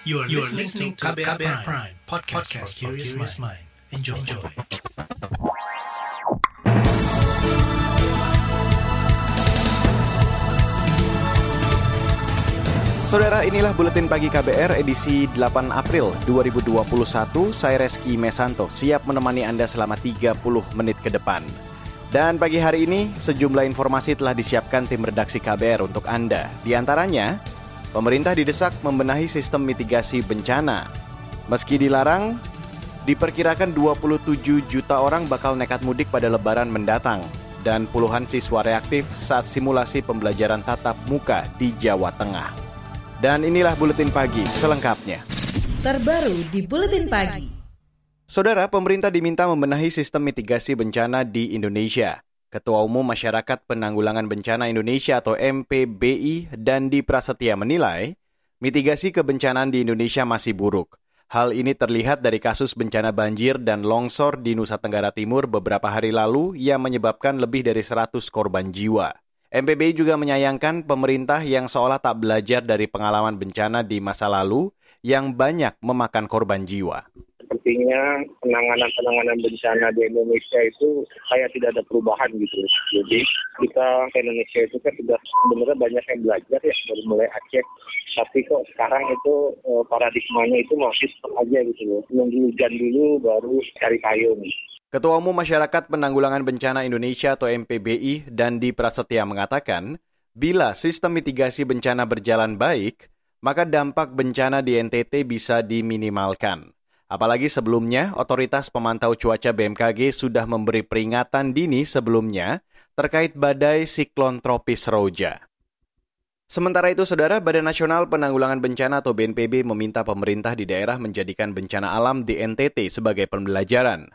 You are, you are listening to KBR, KBR Prime, Prime podcast, podcast for curious mind. Enjoy. Enjoy. Saudara, inilah buletin pagi KBR edisi 8 April 2021. Saya Reski Mesanto, siap menemani Anda selama 30 menit ke depan. Dan pagi hari ini, sejumlah informasi telah disiapkan tim redaksi KBR untuk Anda. Di antaranya, pemerintah didesak membenahi sistem mitigasi bencana. Meski dilarang, diperkirakan 27 juta orang bakal nekat mudik pada lebaran mendatang. Dan puluhan siswa reaktif saat simulasi pembelajaran tatap muka di Jawa Tengah. Dan inilah Buletin Pagi selengkapnya. Terbaru di Buletin Pagi. Saudara, pemerintah diminta membenahi sistem mitigasi bencana di Indonesia. Ketua Umum Masyarakat Penanggulangan Bencana Indonesia atau MPBI Dandi Prasetya menilai, mitigasi kebencanaan di Indonesia masih buruk. Hal ini terlihat dari kasus bencana banjir dan longsor di Nusa Tenggara Timur beberapa hari lalu yang menyebabkan lebih dari 100 korban jiwa. MPBI juga menyayangkan pemerintah yang seolah tak belajar dari pengalaman bencana di masa lalu yang banyak memakan korban jiwa. Sepertinya penanganan-penanganan bencana di Indonesia itu kayak tidak ada perubahan gitu. Jadi kita ke Indonesia itu kan sudah sebenarnya banyak yang belajar ya dari mulai Aceh. Tapi kok sekarang itu eh, paradigmanya itu masih aja gitu loh. Nunggu hujan dulu baru cari payung. Ketua Umum Masyarakat Penanggulangan Bencana Indonesia atau MPBI Dandi Prasetya mengatakan, bila sistem mitigasi bencana berjalan baik, maka dampak bencana di NTT bisa diminimalkan. Apalagi sebelumnya, otoritas pemantau cuaca BMKG sudah memberi peringatan dini sebelumnya terkait badai siklon tropis Roja. Sementara itu, Saudara, Badan Nasional Penanggulangan Bencana atau BNPB meminta pemerintah di daerah menjadikan bencana alam di NTT sebagai pembelajaran.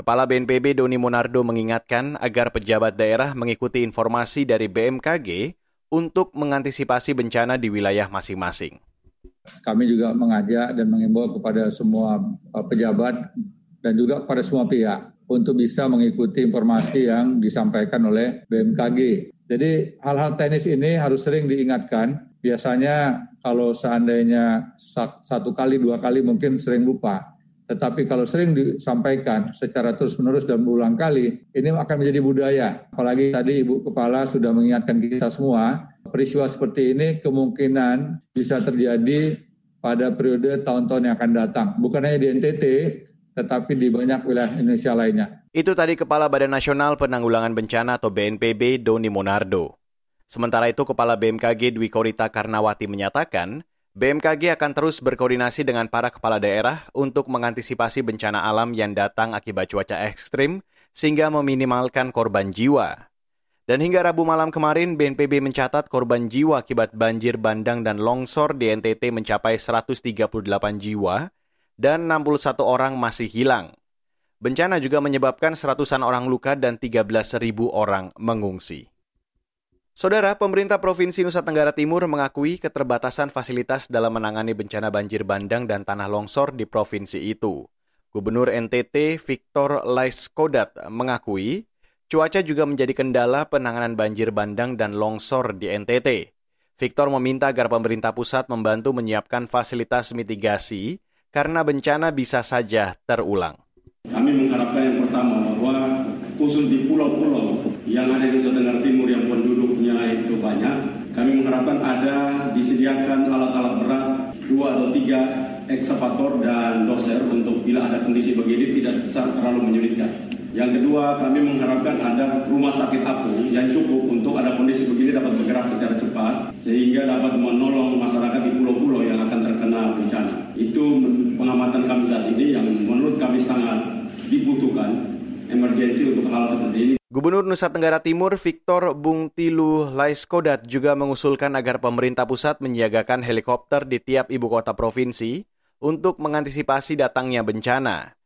Kepala BNPB Doni Monardo mengingatkan agar pejabat daerah mengikuti informasi dari BMKG untuk mengantisipasi bencana di wilayah masing-masing. Kami juga mengajak dan mengimbau kepada semua uh, pejabat dan juga pada semua pihak untuk bisa mengikuti informasi yang disampaikan oleh BMKG. Jadi hal-hal teknis ini harus sering diingatkan. Biasanya kalau seandainya satu kali, dua kali mungkin sering lupa. Tetapi kalau sering disampaikan secara terus-menerus dan berulang kali, ini akan menjadi budaya. Apalagi tadi Ibu Kepala sudah mengingatkan kita semua, peristiwa seperti ini kemungkinan bisa terjadi pada periode tahun-tahun yang akan datang. Bukan hanya di NTT, tetapi di banyak wilayah Indonesia lainnya. Itu tadi Kepala Badan Nasional Penanggulangan Bencana atau BNPB Doni Monardo. Sementara itu Kepala BMKG Dwi Korita Karnawati menyatakan, BMKG akan terus berkoordinasi dengan para kepala daerah untuk mengantisipasi bencana alam yang datang akibat cuaca ekstrim sehingga meminimalkan korban jiwa. Dan hingga Rabu malam kemarin, BNPB mencatat korban jiwa akibat banjir bandang dan longsor di NTT mencapai 138 jiwa dan 61 orang masih hilang. Bencana juga menyebabkan seratusan orang luka dan 13.000 orang mengungsi. Saudara, pemerintah Provinsi Nusa Tenggara Timur mengakui keterbatasan fasilitas dalam menangani bencana banjir bandang dan tanah longsor di provinsi itu. Gubernur NTT Victor Laiskodat mengakui cuaca juga menjadi kendala penanganan banjir bandang dan longsor di NTT. Victor meminta agar pemerintah pusat membantu menyiapkan fasilitas mitigasi karena bencana bisa saja terulang. Kami mengharapkan yang pertama bahwa khusus di pulau-pulau yang ada di Nusa Tenggara Timur yang penduduknya itu banyak, kami mengharapkan ada disediakan alat-alat berat dua atau tiga eksavator dan doser untuk bila ada kondisi begini tidak terlalu menyulitkan. Yang kedua, kami mengharapkan ada rumah sakit apung yang cukup untuk ada kondisi begini dapat bergerak secara cepat sehingga dapat menolong masyarakat di pulau-pulau yang akan terkena bencana. Itu pengamatan kami saat ini yang menurut kami sangat dibutuhkan emergensi untuk hal seperti ini. Gubernur Nusa Tenggara Timur Victor Bung Tilu Laiskodat juga mengusulkan agar pemerintah pusat menyiagakan helikopter di tiap ibu kota provinsi untuk mengantisipasi datangnya bencana.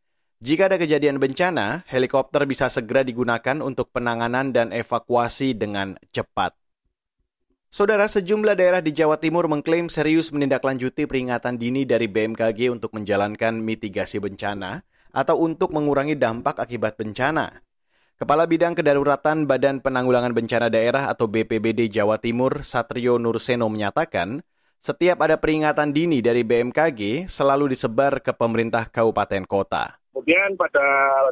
Jika ada kejadian bencana, helikopter bisa segera digunakan untuk penanganan dan evakuasi dengan cepat. Saudara, sejumlah daerah di Jawa Timur mengklaim serius menindaklanjuti peringatan dini dari BMKG untuk menjalankan mitigasi bencana atau untuk mengurangi dampak akibat bencana. Kepala Bidang Kedaruratan Badan Penanggulangan Bencana Daerah atau BPBD Jawa Timur, Satrio Nurseno menyatakan, setiap ada peringatan dini dari BMKG selalu disebar ke pemerintah kabupaten kota. Kemudian pada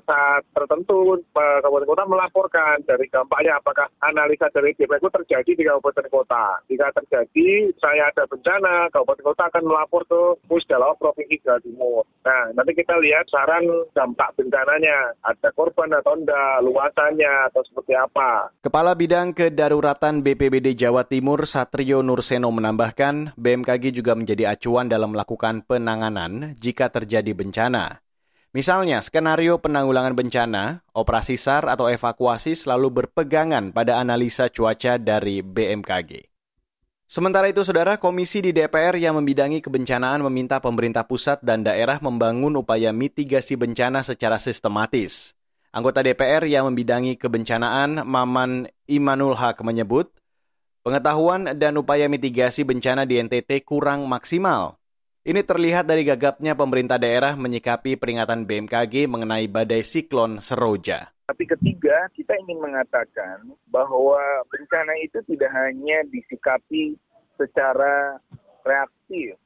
saat tertentu kabupaten kota melaporkan dari dampaknya apakah analisa dari BPK terjadi di kabupaten kota. Jika terjadi, saya ada bencana, kabupaten kota akan melapor ke Pusdalaw Provinsi Jawa Timur. Nah, nanti kita lihat saran dampak bencananya, ada korban atau enggak, luasannya atau seperti apa. Kepala Bidang Kedaruratan BPBD Jawa Timur Satrio Nurseno menambahkan, BMKG juga menjadi acuan dalam melakukan penanganan jika terjadi bencana. Misalnya, skenario penanggulangan bencana, operasi SAR atau evakuasi selalu berpegangan pada analisa cuaca dari BMKG. Sementara itu, saudara, komisi di DPR yang membidangi kebencanaan meminta pemerintah pusat dan daerah membangun upaya mitigasi bencana secara sistematis. Anggota DPR yang membidangi kebencanaan, Maman Imanul Haq menyebut, pengetahuan dan upaya mitigasi bencana di NTT kurang maksimal ini terlihat dari gagapnya pemerintah daerah menyikapi peringatan BMKG mengenai badai siklon Seroja. Tapi ketiga, kita ingin mengatakan bahwa bencana itu tidak hanya disikapi secara reaktif,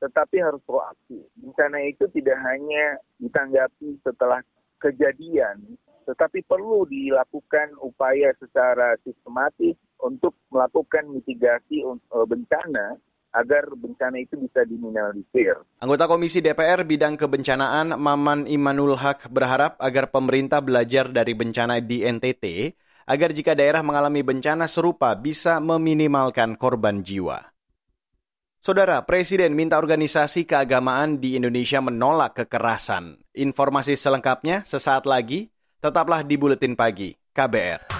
tetapi harus proaktif. Bencana itu tidak hanya ditanggapi setelah kejadian, tetapi perlu dilakukan upaya secara sistematis untuk melakukan mitigasi eh, bencana agar bencana itu bisa diminimalisir. Anggota Komisi DPR bidang kebencanaan Maman Imanul Haq berharap agar pemerintah belajar dari bencana di NTT agar jika daerah mengalami bencana serupa bisa meminimalkan korban jiwa. Saudara, Presiden minta organisasi keagamaan di Indonesia menolak kekerasan. Informasi selengkapnya sesaat lagi, tetaplah di Buletin Pagi, KBR.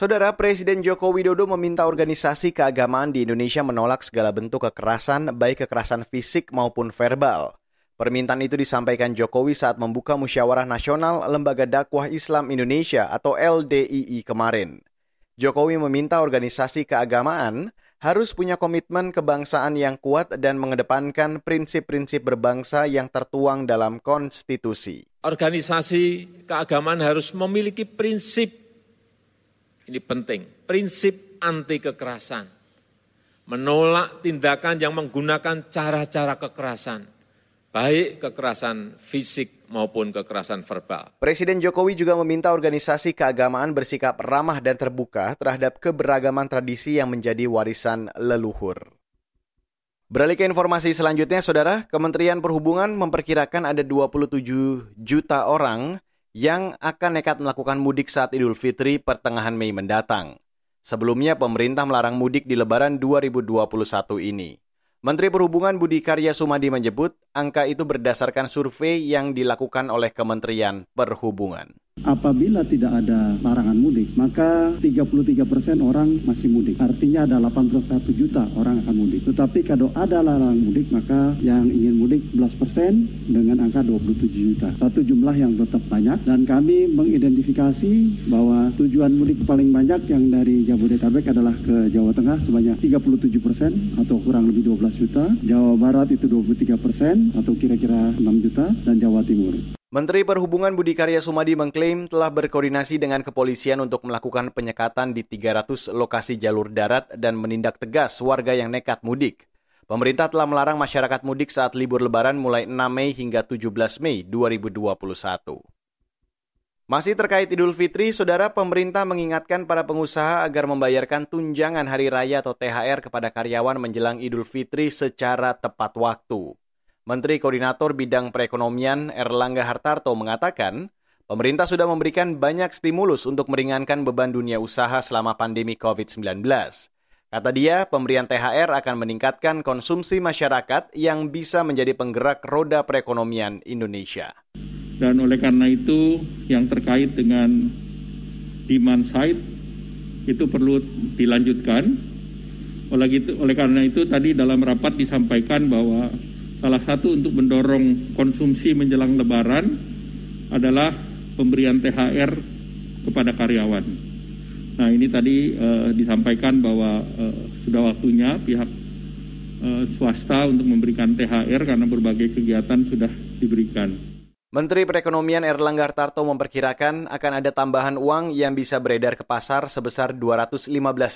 Saudara Presiden Joko Widodo meminta organisasi keagamaan di Indonesia menolak segala bentuk kekerasan, baik kekerasan fisik maupun verbal. Permintaan itu disampaikan Jokowi saat membuka musyawarah nasional Lembaga Dakwah Islam Indonesia atau LDII kemarin. Jokowi meminta organisasi keagamaan harus punya komitmen kebangsaan yang kuat dan mengedepankan prinsip-prinsip berbangsa yang tertuang dalam konstitusi. Organisasi keagamaan harus memiliki prinsip ini penting, prinsip anti kekerasan. Menolak tindakan yang menggunakan cara-cara kekerasan, baik kekerasan fisik maupun kekerasan verbal. Presiden Jokowi juga meminta organisasi keagamaan bersikap ramah dan terbuka terhadap keberagaman tradisi yang menjadi warisan leluhur. Beralih ke informasi selanjutnya, Saudara, Kementerian Perhubungan memperkirakan ada 27 juta orang yang akan nekat melakukan mudik saat Idul Fitri pertengahan Mei mendatang. Sebelumnya pemerintah melarang mudik di Lebaran 2021 ini. Menteri Perhubungan Budi Karya Sumadi menyebut angka itu berdasarkan survei yang dilakukan oleh Kementerian Perhubungan. Apabila tidak ada larangan mudik, maka 33 persen orang masih mudik. Artinya ada 81 juta orang akan mudik. Tetapi kalau ada larangan mudik, maka yang ingin mudik 11 persen dengan angka 27 juta. Satu jumlah yang tetap banyak dan kami mengidentifikasi bahwa tujuan mudik paling banyak yang dari Jabodetabek adalah ke Jawa Tengah sebanyak 37 persen atau kurang lebih 12 juta. Jawa Barat itu 23 persen atau kira-kira 6 juta dan Jawa Timur. Menteri Perhubungan Budi Karya Sumadi mengklaim telah berkoordinasi dengan kepolisian untuk melakukan penyekatan di 300 lokasi jalur darat dan menindak tegas warga yang nekat mudik. Pemerintah telah melarang masyarakat mudik saat libur lebaran mulai 6 Mei hingga 17 Mei 2021. Masih terkait Idul Fitri, saudara pemerintah mengingatkan para pengusaha agar membayarkan tunjangan hari raya atau THR kepada karyawan menjelang Idul Fitri secara tepat waktu. Menteri Koordinator Bidang Perekonomian Erlangga Hartarto mengatakan, pemerintah sudah memberikan banyak stimulus untuk meringankan beban dunia usaha selama pandemi COVID-19. Kata dia, pemberian THR akan meningkatkan konsumsi masyarakat yang bisa menjadi penggerak roda perekonomian Indonesia. Dan oleh karena itu, yang terkait dengan demand side itu perlu dilanjutkan. Oleh, itu, oleh karena itu, tadi dalam rapat disampaikan bahwa Salah satu untuk mendorong konsumsi menjelang lebaran adalah pemberian THR kepada karyawan. Nah ini tadi uh, disampaikan bahwa uh, sudah waktunya pihak uh, swasta untuk memberikan THR karena berbagai kegiatan sudah diberikan. Menteri Perekonomian Erlangga Hartarto memperkirakan akan ada tambahan uang yang bisa beredar ke pasar sebesar 215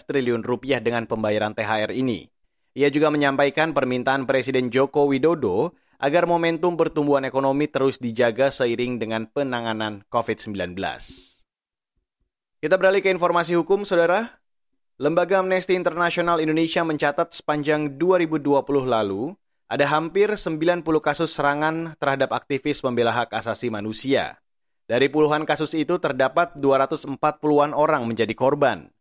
triliun rupiah dengan pembayaran THR ini. Ia juga menyampaikan permintaan Presiden Joko Widodo agar momentum pertumbuhan ekonomi terus dijaga seiring dengan penanganan COVID-19. Kita beralih ke informasi hukum, Saudara. Lembaga Amnesty International Indonesia mencatat sepanjang 2020 lalu, ada hampir 90 kasus serangan terhadap aktivis pembela hak asasi manusia. Dari puluhan kasus itu terdapat 240-an orang menjadi korban.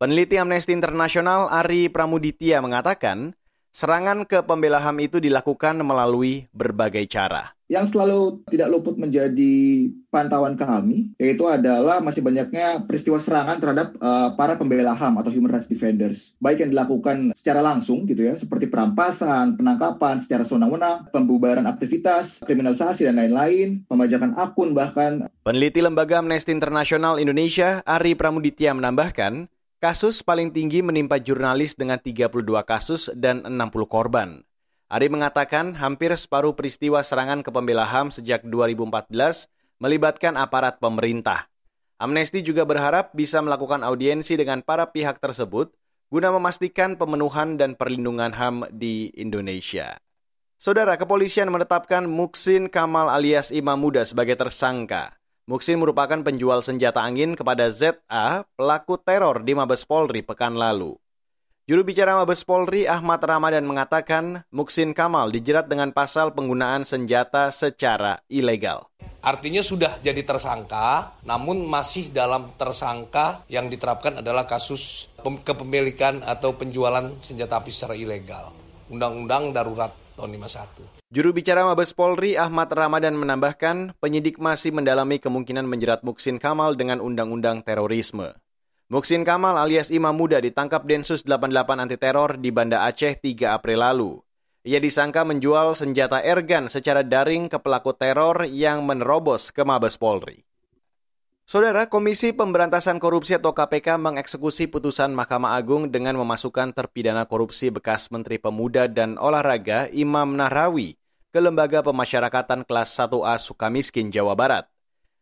Peneliti Amnesty International Ari Pramuditya mengatakan, serangan ke pembela HAM itu dilakukan melalui berbagai cara yang selalu tidak luput menjadi pantauan kami yaitu adalah masih banyaknya peristiwa serangan terhadap uh, para pembela HAM atau human rights defenders baik yang dilakukan secara langsung gitu ya seperti perampasan, penangkapan secara sewenang-wenang, pembubaran aktivitas, kriminalisasi dan lain-lain, pemajakan akun bahkan. Peneliti Lembaga Amnesty International Indonesia Ari Pramuditya menambahkan, kasus paling tinggi menimpa jurnalis dengan 32 kasus dan 60 korban. Ari mengatakan hampir separuh peristiwa serangan ke pembela HAM sejak 2014 melibatkan aparat pemerintah. Amnesty juga berharap bisa melakukan audiensi dengan para pihak tersebut guna memastikan pemenuhan dan perlindungan HAM di Indonesia. Saudara, kepolisian menetapkan Muksin Kamal alias Imam Muda sebagai tersangka. Muksin merupakan penjual senjata angin kepada ZA, pelaku teror di Mabes Polri pekan lalu. Juru bicara Mabes Polri Ahmad Ramadan mengatakan Muksin Kamal dijerat dengan pasal penggunaan senjata secara ilegal. Artinya sudah jadi tersangka, namun masih dalam tersangka yang diterapkan adalah kasus kepemilikan atau penjualan senjata api secara ilegal. Undang-Undang Darurat tahun 51. Juru bicara Mabes Polri Ahmad Ramadan menambahkan, penyidik masih mendalami kemungkinan menjerat Muksin Kamal dengan undang-undang terorisme. Muksin Kamal alias Imam Muda ditangkap Densus 88 anti teror di Banda Aceh 3 April lalu. Ia disangka menjual senjata ergan secara daring ke pelaku teror yang menerobos ke Mabes Polri. Saudara, Komisi Pemberantasan Korupsi atau KPK mengeksekusi putusan Mahkamah Agung dengan memasukkan terpidana korupsi bekas Menteri Pemuda dan Olahraga Imam Nahrawi ke Lembaga Pemasyarakatan Kelas 1A Sukamiskin, Jawa Barat.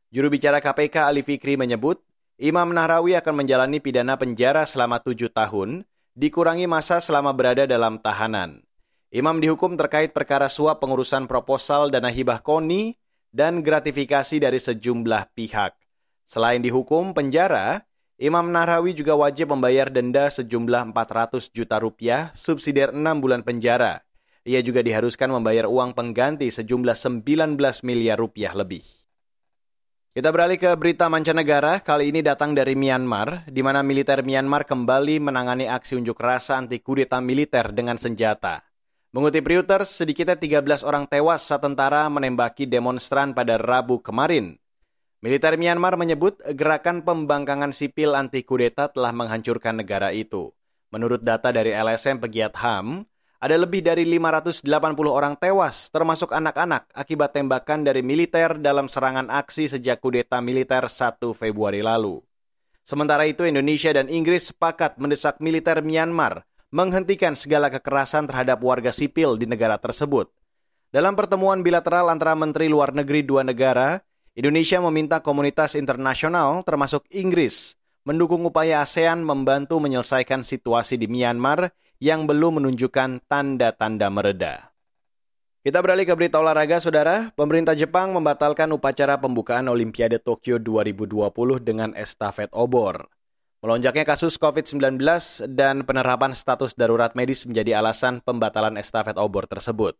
Juru bicara KPK Ali Fikri menyebut Imam Nahrawi akan menjalani pidana penjara selama tujuh tahun, dikurangi masa selama berada dalam tahanan. Imam dihukum terkait perkara suap pengurusan proposal dana hibah KONI dan gratifikasi dari sejumlah pihak. Selain dihukum penjara, Imam Nahrawi juga wajib membayar denda sejumlah 400 juta rupiah subsidiar 6 bulan penjara. Ia juga diharuskan membayar uang pengganti sejumlah 19 miliar rupiah lebih. Kita beralih ke berita mancanegara, kali ini datang dari Myanmar, di mana militer Myanmar kembali menangani aksi unjuk rasa anti kudeta militer dengan senjata. Mengutip Reuters, sedikitnya 13 orang tewas saat tentara menembaki demonstran pada Rabu kemarin. Militer Myanmar menyebut gerakan pembangkangan sipil anti kudeta telah menghancurkan negara itu. Menurut data dari LSM Pegiat HAM, ada lebih dari 580 orang tewas, termasuk anak-anak, akibat tembakan dari militer dalam serangan aksi sejak kudeta militer 1 Februari lalu. Sementara itu, Indonesia dan Inggris sepakat mendesak militer Myanmar menghentikan segala kekerasan terhadap warga sipil di negara tersebut. Dalam pertemuan bilateral antara Menteri Luar Negeri dua negara, Indonesia meminta komunitas internasional termasuk Inggris mendukung upaya ASEAN membantu menyelesaikan situasi di Myanmar yang belum menunjukkan tanda-tanda mereda. Kita beralih ke berita olahraga, saudara. Pemerintah Jepang membatalkan upacara pembukaan Olimpiade Tokyo 2020 dengan estafet obor. Melonjaknya kasus COVID-19 dan penerapan status darurat medis menjadi alasan pembatalan estafet obor tersebut.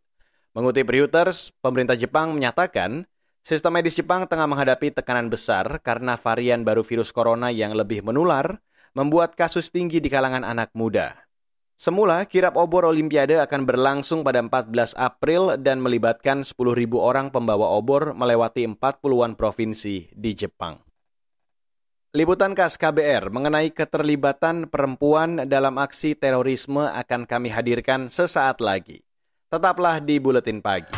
Mengutip Reuters, pemerintah Jepang menyatakan sistem medis Jepang tengah menghadapi tekanan besar karena varian baru virus corona yang lebih menular membuat kasus tinggi di kalangan anak muda. Semula, kirap obor Olimpiade akan berlangsung pada 14 April dan melibatkan 10.000 orang pembawa obor melewati 40-an provinsi di Jepang. Liputan khas KBR mengenai keterlibatan perempuan dalam aksi terorisme akan kami hadirkan sesaat lagi. Tetaplah di Buletin Pagi.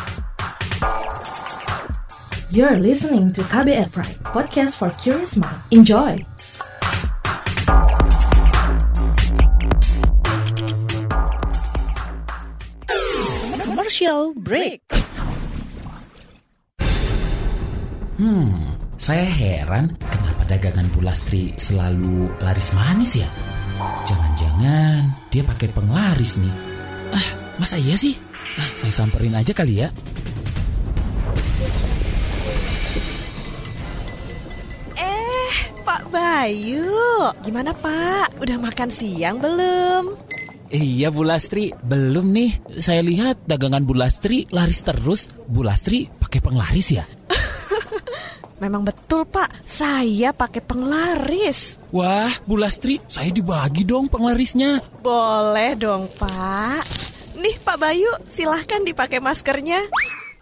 You're listening to KBR Pride, podcast for curious mind. Enjoy! Commercial break. Hmm, saya heran kenapa dagangan Bulastri selalu laris manis ya? Jangan-jangan dia pakai penglaris nih. Ah, masa iya sih? Ah, saya samperin aja kali ya. Eh, Pak Bayu, gimana Pak? Udah makan siang belum? Iya Bu Lastri, belum nih. Saya lihat dagangan Bu Lastri laris terus. Bu Lastri pakai penglaris ya? Memang betul Pak, saya pakai penglaris. Wah, Bu Lastri, saya dibagi dong penglarisnya. Boleh dong Pak. Nih Pak Bayu, silahkan dipakai maskernya.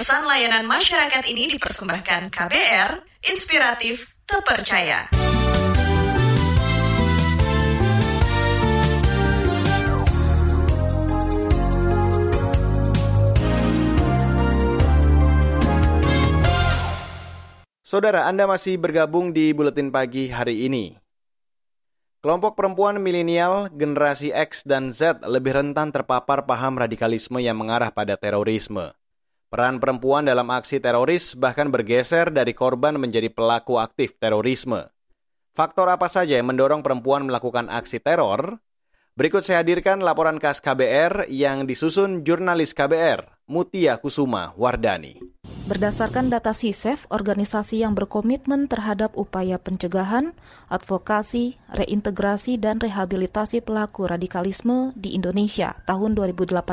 Pesan layanan masyarakat ini dipersembahkan KBR, inspiratif, terpercaya. Saudara, Anda masih bergabung di Buletin Pagi hari ini. Kelompok perempuan milenial, generasi X dan Z lebih rentan terpapar paham radikalisme yang mengarah pada terorisme. Peran perempuan dalam aksi teroris bahkan bergeser dari korban menjadi pelaku aktif terorisme. Faktor apa saja yang mendorong perempuan melakukan aksi teror? Berikut saya hadirkan laporan khas KBR yang disusun jurnalis KBR, Mutia Kusuma Wardani. Berdasarkan data SISEF, organisasi yang berkomitmen terhadap upaya pencegahan, advokasi, reintegrasi, dan rehabilitasi pelaku radikalisme di Indonesia tahun 2018,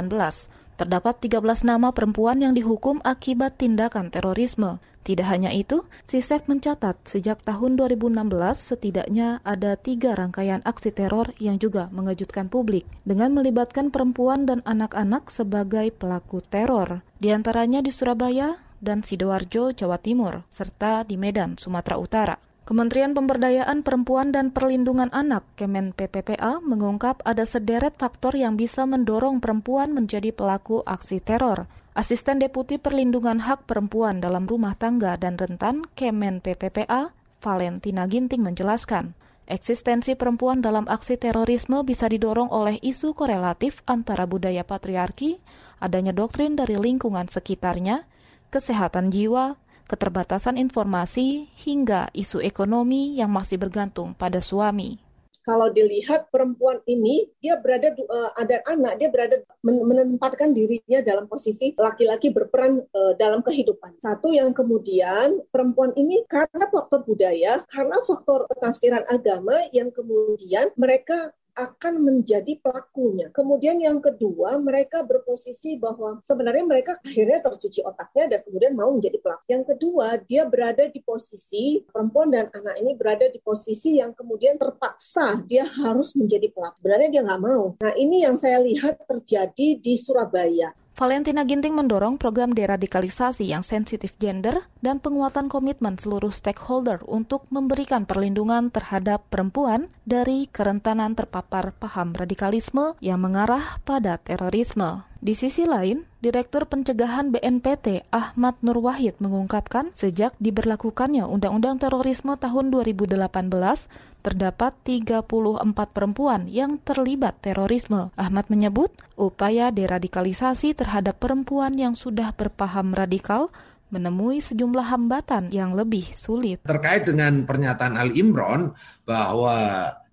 terdapat 13 nama perempuan yang dihukum akibat tindakan terorisme. Tidak hanya itu, SISEF mencatat sejak tahun 2016 setidaknya ada tiga rangkaian aksi teror yang juga mengejutkan publik dengan melibatkan perempuan dan anak-anak sebagai pelaku teror. Di antaranya di Surabaya, dan Sidoarjo, Jawa Timur, serta di Medan, Sumatera Utara. Kementerian Pemberdayaan Perempuan dan Perlindungan Anak Kemen PPPA mengungkap ada sederet faktor yang bisa mendorong perempuan menjadi pelaku aksi teror. Asisten Deputi Perlindungan Hak Perempuan dalam Rumah Tangga dan Rentan Kemen PPPA, Valentina Ginting menjelaskan, eksistensi perempuan dalam aksi terorisme bisa didorong oleh isu korelatif antara budaya patriarki, adanya doktrin dari lingkungan sekitarnya, kesehatan jiwa, keterbatasan informasi, hingga isu ekonomi yang masih bergantung pada suami. Kalau dilihat perempuan ini, dia berada uh, ada anak, dia berada menempatkan dirinya dalam posisi laki-laki berperan uh, dalam kehidupan. Satu yang kemudian perempuan ini karena faktor budaya, karena faktor tafsiran agama yang kemudian mereka akan menjadi pelakunya. Kemudian yang kedua, mereka berposisi bahwa sebenarnya mereka akhirnya tercuci otaknya dan kemudian mau menjadi pelaku. Yang kedua, dia berada di posisi perempuan dan anak ini berada di posisi yang kemudian terpaksa dia harus menjadi pelaku. Sebenarnya dia nggak mau. Nah ini yang saya lihat terjadi di Surabaya. Valentina Ginting mendorong program deradikalisasi yang sensitif gender dan penguatan komitmen seluruh stakeholder untuk memberikan perlindungan terhadap perempuan dari kerentanan terpapar paham radikalisme yang mengarah pada terorisme. Di sisi lain, Direktur Pencegahan BNPT Ahmad Nur Wahid mengungkapkan sejak diberlakukannya Undang-Undang Terorisme tahun 2018 terdapat 34 perempuan yang terlibat terorisme. Ahmad menyebut upaya deradikalisasi terhadap perempuan yang sudah berpaham radikal menemui sejumlah hambatan yang lebih sulit. Terkait dengan pernyataan Al Imron bahwa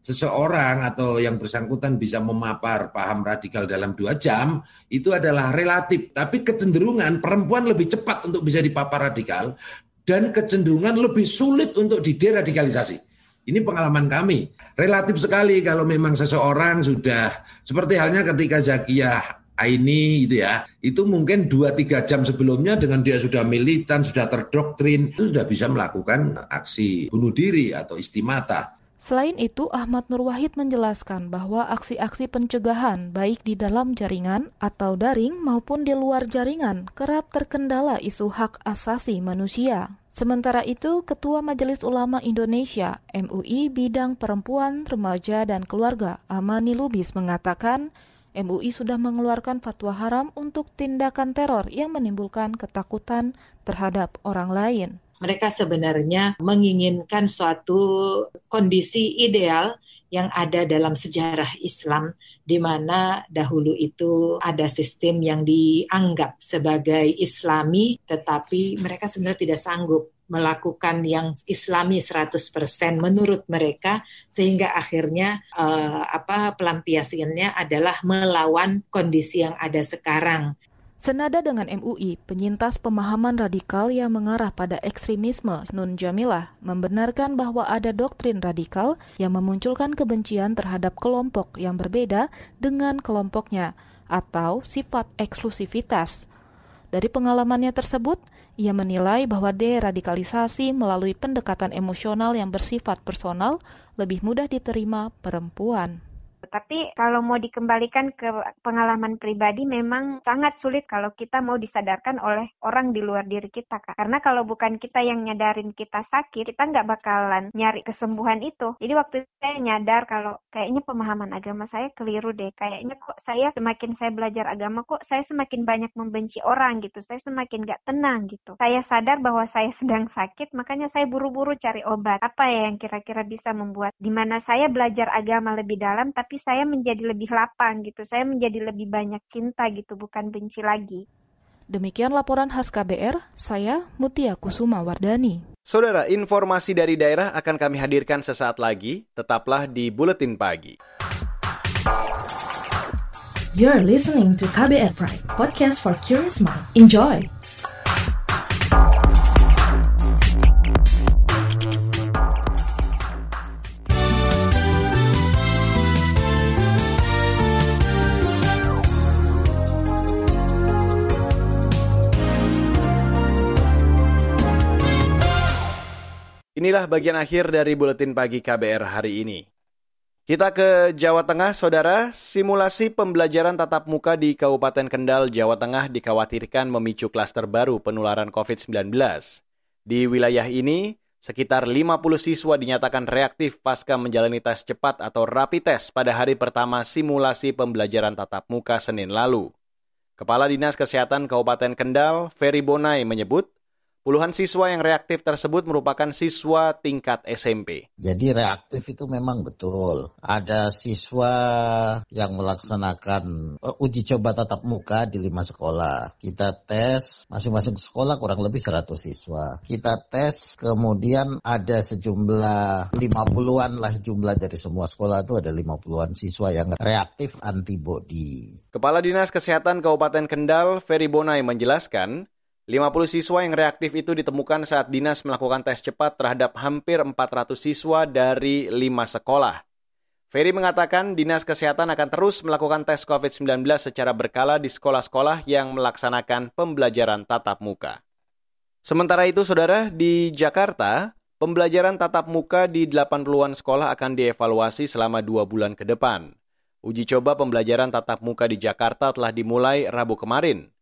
seseorang atau yang bersangkutan bisa memapar paham radikal dalam dua jam itu adalah relatif. Tapi kecenderungan perempuan lebih cepat untuk bisa dipapar radikal dan kecenderungan lebih sulit untuk dideradikalisasi. Ini pengalaman kami. Relatif sekali kalau memang seseorang sudah seperti halnya ketika Zakiyah Aini itu ya, itu mungkin 2-3 jam sebelumnya dengan dia sudah militan, sudah terdoktrin, itu sudah bisa melakukan aksi bunuh diri atau istimata. Selain itu, Ahmad Nur Wahid menjelaskan bahwa aksi-aksi pencegahan baik di dalam jaringan atau daring maupun di luar jaringan kerap terkendala isu hak asasi manusia. Sementara itu, Ketua Majelis Ulama Indonesia MUI bidang perempuan, remaja, dan keluarga Amani Lubis mengatakan MUI sudah mengeluarkan fatwa haram untuk tindakan teror yang menimbulkan ketakutan terhadap orang lain mereka sebenarnya menginginkan suatu kondisi ideal yang ada dalam sejarah Islam di mana dahulu itu ada sistem yang dianggap sebagai islami tetapi mereka sebenarnya tidak sanggup melakukan yang islami 100% menurut mereka sehingga akhirnya uh, apa pelampiasannya adalah melawan kondisi yang ada sekarang Senada dengan MUI, penyintas pemahaman radikal yang mengarah pada ekstremisme Nun Jamilah membenarkan bahwa ada doktrin radikal yang memunculkan kebencian terhadap kelompok yang berbeda dengan kelompoknya atau sifat eksklusivitas. Dari pengalamannya tersebut, ia menilai bahwa deradikalisasi melalui pendekatan emosional yang bersifat personal lebih mudah diterima perempuan. Tapi kalau mau dikembalikan ke pengalaman pribadi memang sangat sulit kalau kita mau disadarkan oleh orang di luar diri kita, Kak. Karena kalau bukan kita yang nyadarin kita sakit, kita nggak bakalan nyari kesembuhan itu. Jadi waktu saya nyadar kalau kayaknya pemahaman agama saya keliru deh. Kayaknya kok saya semakin saya belajar agama kok saya semakin banyak membenci orang gitu. Saya semakin nggak tenang gitu. Saya sadar bahwa saya sedang sakit, makanya saya buru-buru cari obat. Apa ya yang kira-kira bisa membuat di mana saya belajar agama lebih dalam tapi saya menjadi lebih lapang gitu. Saya menjadi lebih banyak cinta gitu, bukan benci lagi. Demikian laporan khas KBR, saya Mutia Kusuma Wardani. Saudara, informasi dari daerah akan kami hadirkan sesaat lagi. Tetaplah di Buletin Pagi. You're listening to KBR Pride, podcast for curious mind. Enjoy! Inilah bagian akhir dari buletin pagi KBR hari ini. Kita ke Jawa Tengah, saudara. Simulasi pembelajaran tatap muka di Kabupaten Kendal, Jawa Tengah dikhawatirkan memicu klaster baru penularan COVID-19. Di wilayah ini, sekitar 50 siswa dinyatakan reaktif pasca menjalani tes cepat atau rapid test pada hari pertama simulasi pembelajaran tatap muka Senin lalu. Kepala Dinas Kesehatan Kabupaten Kendal, Ferry Bonai menyebut, Puluhan siswa yang reaktif tersebut merupakan siswa tingkat SMP. Jadi reaktif itu memang betul. Ada siswa yang melaksanakan uh, uji coba tatap muka di lima sekolah. Kita tes masing-masing sekolah kurang lebih 100 siswa. Kita tes kemudian ada sejumlah 50-an lah jumlah dari semua sekolah itu ada 50-an siswa yang reaktif antibodi. Kepala Dinas Kesehatan Kabupaten Kendal, Ferry Bonai menjelaskan, 50 siswa yang reaktif itu ditemukan saat dinas melakukan tes cepat terhadap hampir 400 siswa dari 5 sekolah. Ferry mengatakan dinas kesehatan akan terus melakukan tes COVID-19 secara berkala di sekolah-sekolah yang melaksanakan pembelajaran tatap muka. Sementara itu, saudara, di Jakarta, pembelajaran tatap muka di 80-an sekolah akan dievaluasi selama dua bulan ke depan. Uji coba pembelajaran tatap muka di Jakarta telah dimulai Rabu kemarin.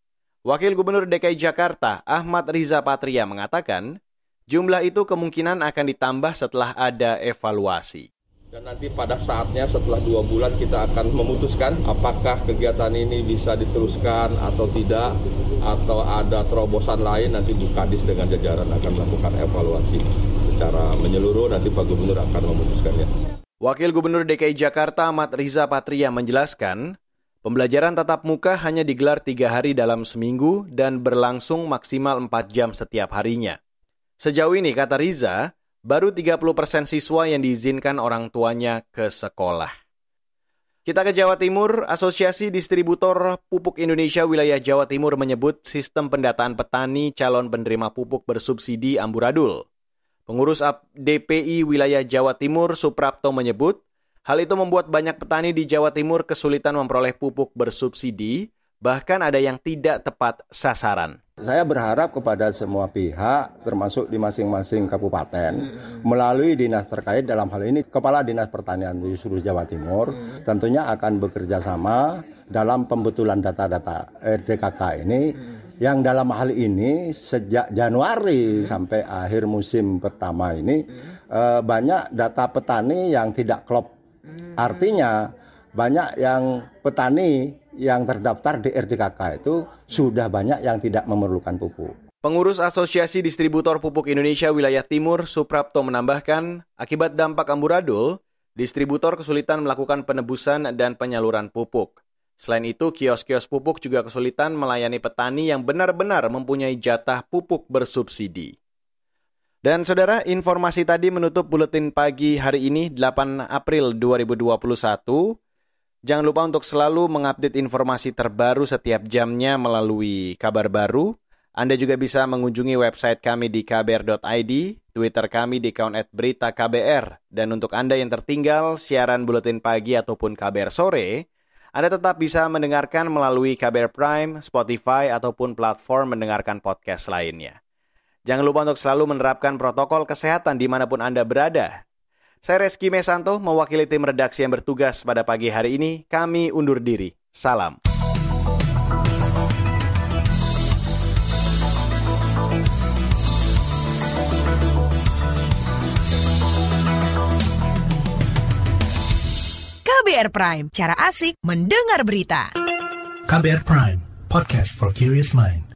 Wakil Gubernur DKI Jakarta, Ahmad Riza Patria mengatakan, jumlah itu kemungkinan akan ditambah setelah ada evaluasi. Dan nanti pada saatnya setelah dua bulan kita akan memutuskan apakah kegiatan ini bisa diteruskan atau tidak, atau ada terobosan lain nanti Bukadis dengan jajaran akan melakukan evaluasi secara menyeluruh, nanti Pak Gubernur akan memutuskannya. Wakil Gubernur DKI Jakarta Ahmad Riza Patria menjelaskan, Pembelajaran tatap muka hanya digelar tiga hari dalam seminggu dan berlangsung maksimal empat jam setiap harinya. Sejauh ini, kata Riza, baru 30 persen siswa yang diizinkan orang tuanya ke sekolah. Kita ke Jawa Timur, Asosiasi Distributor Pupuk Indonesia Wilayah Jawa Timur menyebut sistem pendataan petani calon penerima pupuk bersubsidi amburadul. Pengurus DPI Wilayah Jawa Timur Suprapto menyebut, Hal itu membuat banyak petani di Jawa Timur kesulitan memperoleh pupuk bersubsidi bahkan ada yang tidak tepat sasaran. Saya berharap kepada semua pihak, termasuk di masing-masing kabupaten, melalui dinas terkait dalam hal ini Kepala Dinas Pertanian di seluruh Jawa Timur, tentunya akan bekerja sama dalam pembetulan data-data RDKK ini, yang dalam hal ini sejak Januari sampai akhir musim pertama ini eh, banyak data petani yang tidak klop. Artinya banyak yang petani yang terdaftar di RDKK itu sudah banyak yang tidak memerlukan pupuk. Pengurus Asosiasi Distributor Pupuk Indonesia Wilayah Timur, Suprapto menambahkan, akibat dampak amburadul, distributor kesulitan melakukan penebusan dan penyaluran pupuk. Selain itu, kios-kios pupuk juga kesulitan melayani petani yang benar-benar mempunyai jatah pupuk bersubsidi. Dan saudara, informasi tadi menutup buletin pagi hari ini 8 April 2021. Jangan lupa untuk selalu mengupdate informasi terbaru setiap jamnya melalui kabar baru. Anda juga bisa mengunjungi website kami di kbr.id, Twitter kami di account berita KBR. Dan untuk Anda yang tertinggal siaran buletin pagi ataupun kabar sore, Anda tetap bisa mendengarkan melalui KBR Prime, Spotify, ataupun platform mendengarkan podcast lainnya. Jangan lupa untuk selalu menerapkan protokol kesehatan di mana pun Anda berada. Saya Reski Mesanto, mewakili tim redaksi yang bertugas pada pagi hari ini. Kami undur diri. Salam. KBR Prime, cara asik mendengar berita. KBR Prime, podcast for curious mind.